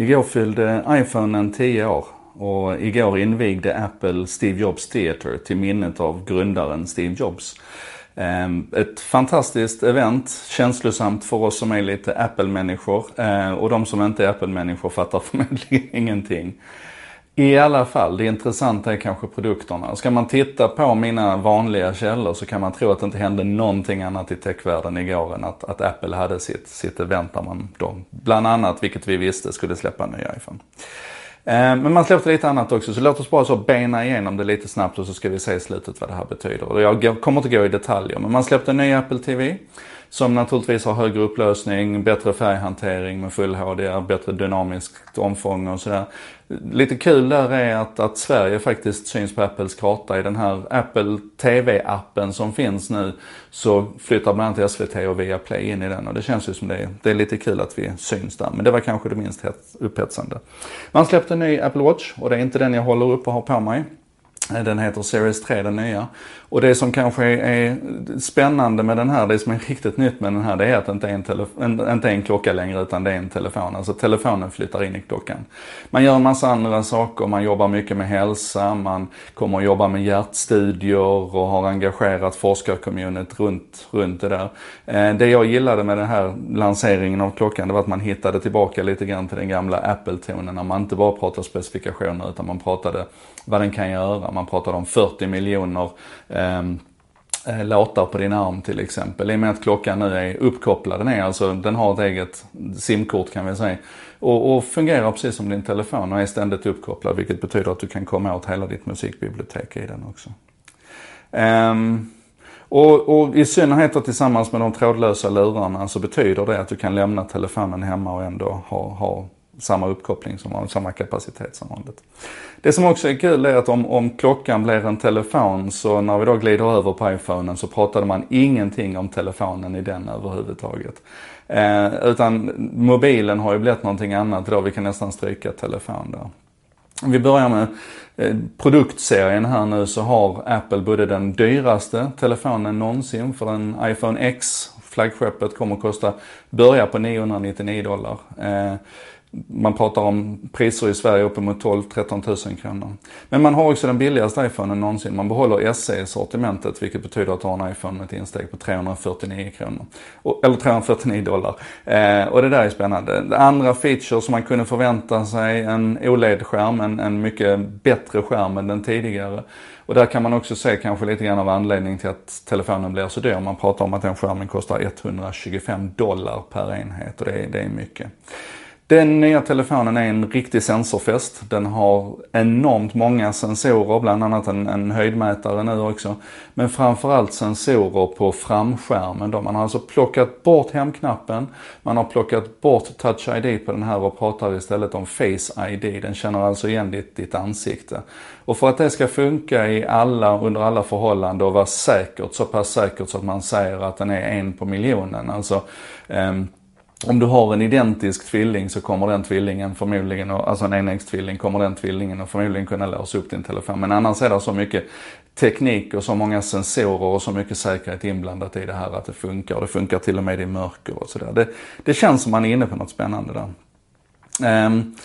Igår fyllde iPhonen 10 år och igår invigde Apple Steve Jobs Theater till minnet av grundaren Steve Jobs. Ehm, ett fantastiskt event, känslosamt för oss som är lite Apple-människor ehm, och de som inte är Apple-människor fattar förmodligen ingenting. I alla fall, det intressanta är kanske produkterna. Ska man titta på mina vanliga källor så kan man tro att det inte hände någonting annat i techvärlden igår än att, att Apple hade sitt, sitt event där man då, bland annat, vilket vi visste, skulle släppa en ny iPhone. Eh, men man släppte lite annat också, så låt oss bara så bena igenom det lite snabbt och så ska vi se i slutet vad det här betyder. Jag kommer inte gå i detaljer, men man släppte en ny Apple TV. Som naturligtvis har högre upplösning, bättre färghantering med full HDR, bättre dynamiskt omfång och sådär. Lite kul där är att, att Sverige faktiskt syns på Apples karta. I den här Apple TV-appen som finns nu så flyttar bland annat SVT och Viaplay in i den och det känns ju som det är, det är lite kul att vi syns där. Men det var kanske det minst upphetsande. Man släppte en ny Apple Watch och det är inte den jag håller upp och har på mig. Eh, den heter Series 3, den nya. Och det som kanske är spännande med den här, det som är riktigt nytt med den här, det är att det inte är en, telefon, inte en klocka längre utan det är en telefon. Alltså telefonen flyttar in i klockan. Man gör en massa andra saker, man jobbar mycket med hälsa, man kommer att jobba med hjärtstudier och har engagerat forskarcommunityt runt, runt det där. Eh, det jag gillade med den här lanseringen av klockan, det var att man hittade tillbaka lite grann till den gamla Apple-tonen när man inte bara pratade specifikationer utan man pratade vad den kan göra. Man pratade om 40 miljoner ehm, eh, låtar på din arm till exempel. I och med att klockan nu är uppkopplad, den, är alltså, den har ett eget simkort kan vi säga. Och, och, fungerar precis som din telefon och är ständigt uppkopplad vilket betyder att du kan komma åt hela ditt musikbibliotek i den också. Um, och, och, i synnerhet då tillsammans med de trådlösa lurarna så betyder det att du kan lämna telefonen hemma och ändå ha, ha samma uppkoppling som vanligt, samma kapacitet som vanligt. Det som också är kul är att om, om klockan blir en telefon så när vi då glider över på iPhonen så pratade man ingenting om telefonen i den överhuvudtaget. Eh, utan mobilen har ju blivit någonting annat då, vi kan nästan stryka telefon där. Om vi börjar med eh, produktserien här nu så har Apple både den dyraste telefonen någonsin för en iPhone X, flaggskeppet kommer att kosta, börja på 999 dollar. Eh, man pratar om priser i Sverige uppemot 12-13 000 kronor. Men man har också den billigaste iPhonen någonsin. Man behåller SE i sortimentet vilket betyder att du har en iPhone med ett insteg på 349 kronor. eller 349 dollar. Eh, och det där är spännande. Andra features som man kunde förvänta sig, en OLED-skärm, en, en mycket bättre skärm än den tidigare. Och där kan man också se kanske lite grann av anledningen till att telefonen blir så dyr. Man pratar om att den skärmen kostar 125 dollar per enhet och det det är mycket. Den nya telefonen är en riktig sensorfest. Den har enormt många sensorer, bland annat en, en höjdmätare nu också. Men framförallt sensorer på framskärmen då. Man har alltså plockat bort hemknappen, man har plockat bort touch ID på den här och pratar istället om face ID. Den känner alltså igen ditt, ditt ansikte. Och för att det ska funka i alla, under alla förhållanden och vara säkert, så pass säkert så att man säger att den är en på miljonen. Alltså, um, om du har en identisk tvilling så kommer den tvillingen förmodligen, alltså en enäggstvilling, kommer den tvillingen och förmodligen kunna låsa upp din telefon. Men annars är det så mycket teknik och så många sensorer och så mycket säkerhet inblandat i det här att det funkar. Och det funkar till och med i mörker och sådär. Det, det känns som man är inne på något spännande där. Um,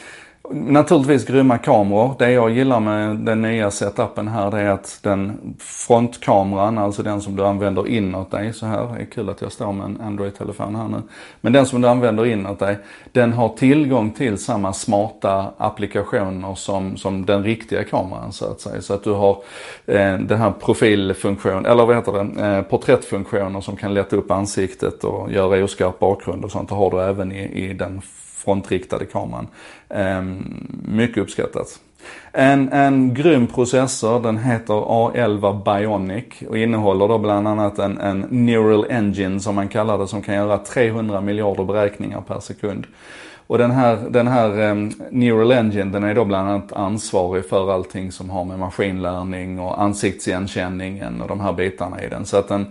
Naturligtvis grymma kameror. Det jag gillar med den nya setupen här det är att den frontkameran, alltså den som du använder inåt dig så här. Det är kul att jag står med en Android-telefon här nu. Men den som du använder inåt dig, den har tillgång till samma smarta applikationer som, som den riktiga kameran så att säga. Så att du har eh, den här profilfunktionen, eller vad heter det, eh, porträttfunktioner som kan lätta upp ansiktet och göra oskarp bakgrund och sånt. Det har du även i, i den frontriktade kameran. Ehm, mycket uppskattat. En, en grym processor, den heter A11 Bionic och innehåller då bland annat en, en Neural Engine som man kallar det som kan göra 300 miljarder beräkningar per sekund. Och den här, den här um, Neural Engine den är då bland annat ansvarig för allting som har med maskinlärning och ansiktsigenkänningen och de här bitarna i den. Så att den,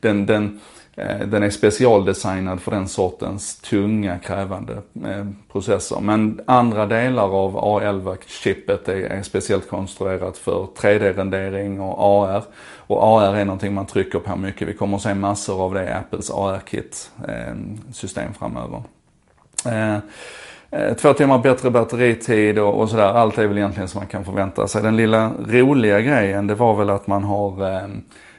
den, den Eh, den är specialdesignad för den sortens tunga krävande eh, processer. Men andra delar av A11-chippet är, speciellt konstruerat för 3D-rendering och AR. Och AR är någonting man trycker på mycket. Vi kommer att se massor av det i Apples AR-kit-system eh, framöver. Två timmar bättre batteritid och, och sådär. Allt är väl egentligen som man kan förvänta sig. Den lilla roliga grejen det var väl att man har eh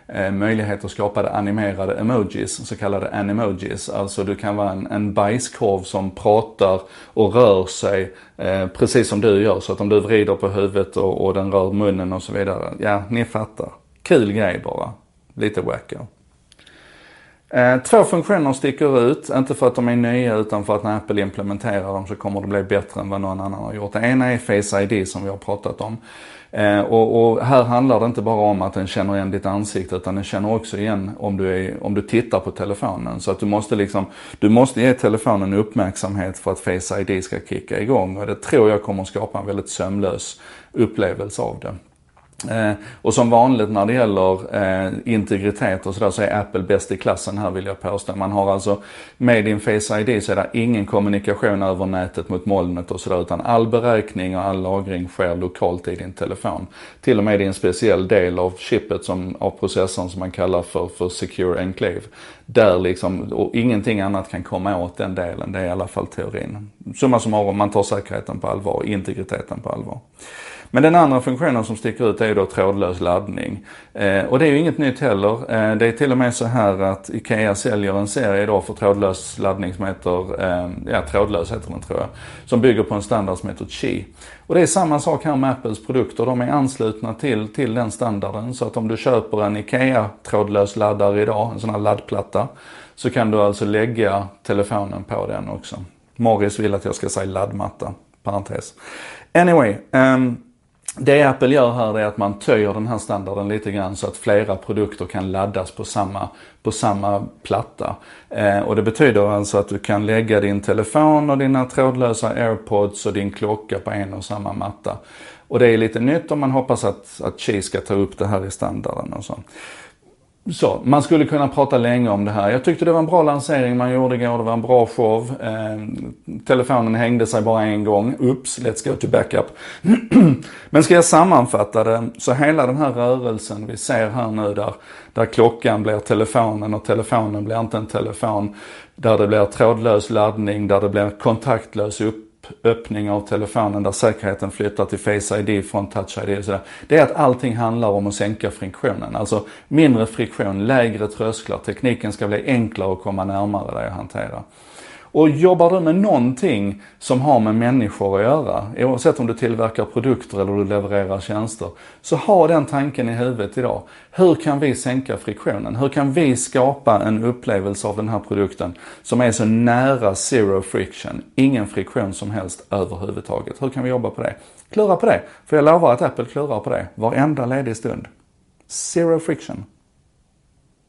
Eh, möjlighet att skapa animerade emojis, så kallade animojis. Alltså du kan vara en, en bajskorv som pratar och rör sig eh, precis som du gör. Så att om du vrider på huvudet och, och den rör munnen och så vidare. Ja, ni fattar. Kul grej bara. Lite wacko. Eh, två funktioner sticker ut, inte för att de är nya utan för att när Apple implementerar dem så kommer det bli bättre än vad någon annan har gjort. Det ena är Face ID som vi har pratat om. Eh, och, och, här handlar det inte bara om att den känner igen ditt ansikte utan den känner också igen om du, är, om du tittar på telefonen. Så att du måste liksom, du måste ge telefonen uppmärksamhet för att Face ID ska kicka igång. Och det tror jag kommer skapa en väldigt sömlös upplevelse av det. Eh, och som vanligt när det gäller eh, integritet och sådär så är Apple bäst i klassen här vill jag påstå. Man har alltså med din Face ID så är det ingen kommunikation över nätet mot molnet och sådär utan all beräkning och all lagring sker lokalt i din telefon. Till och med i en speciell del av chippet som, av processorn som man kallar för, för Secure Enclave. Där liksom, och ingenting annat kan komma åt den delen, det är i alla fall teorin. Summa summarum, man tar säkerheten på allvar, integriteten på allvar. Men den andra funktionen som sticker ut är då trådlös laddning. Eh, och det är ju inget nytt heller. Eh, det är till och med så här att IKEA säljer en serie då för trådlös laddning som heter, eh, ja trådlös heter den tror jag, som bygger på en standard som heter Qi. Och det är samma sak här med Apples produkter. De är anslutna till, till den standarden. Så att om du köper en IKEA trådlös laddare idag, en sån här laddplatta, så kan du alltså lägga telefonen på den också. Morris vill att jag ska säga laddmatta, parentes. Anyway, um, det Apple gör här är att man töjer den här standarden lite grann så att flera produkter kan laddas på samma, på samma platta. Eh, och det betyder alltså att du kan lägga din telefon och dina trådlösa airpods och din klocka på en och samma matta. Och det är lite nytt och man hoppas att, att Qi ska ta upp det här i standarden och så. Så, man skulle kunna prata länge om det här. Jag tyckte det var en bra lansering man gjorde igår. Det var en bra show. Eh, telefonen hängde sig bara en gång. Oops, let's go to backup. Men ska jag sammanfatta det, så hela den här rörelsen vi ser här nu där, där klockan blir telefonen och telefonen blir inte en telefon. Där det blir trådlös laddning, där det blir kontaktlös upp öppning av telefonen där säkerheten flyttar till Face ID från Touch ID och sådär. Det är att allting handlar om att sänka friktionen. Alltså mindre friktion, lägre trösklar. Tekniken ska bli enklare att komma närmare dig och hantera. Och jobbar du med någonting som har med människor att göra, oavsett om du tillverkar produkter eller du levererar tjänster, så ha den tanken i huvudet idag. Hur kan vi sänka friktionen? Hur kan vi skapa en upplevelse av den här produkten som är så nära zero friction, ingen friktion som helst överhuvudtaget? Hur kan vi jobba på det? Klura på det, för jag lovar att Apple klurar på det varenda ledig stund. Zero friction.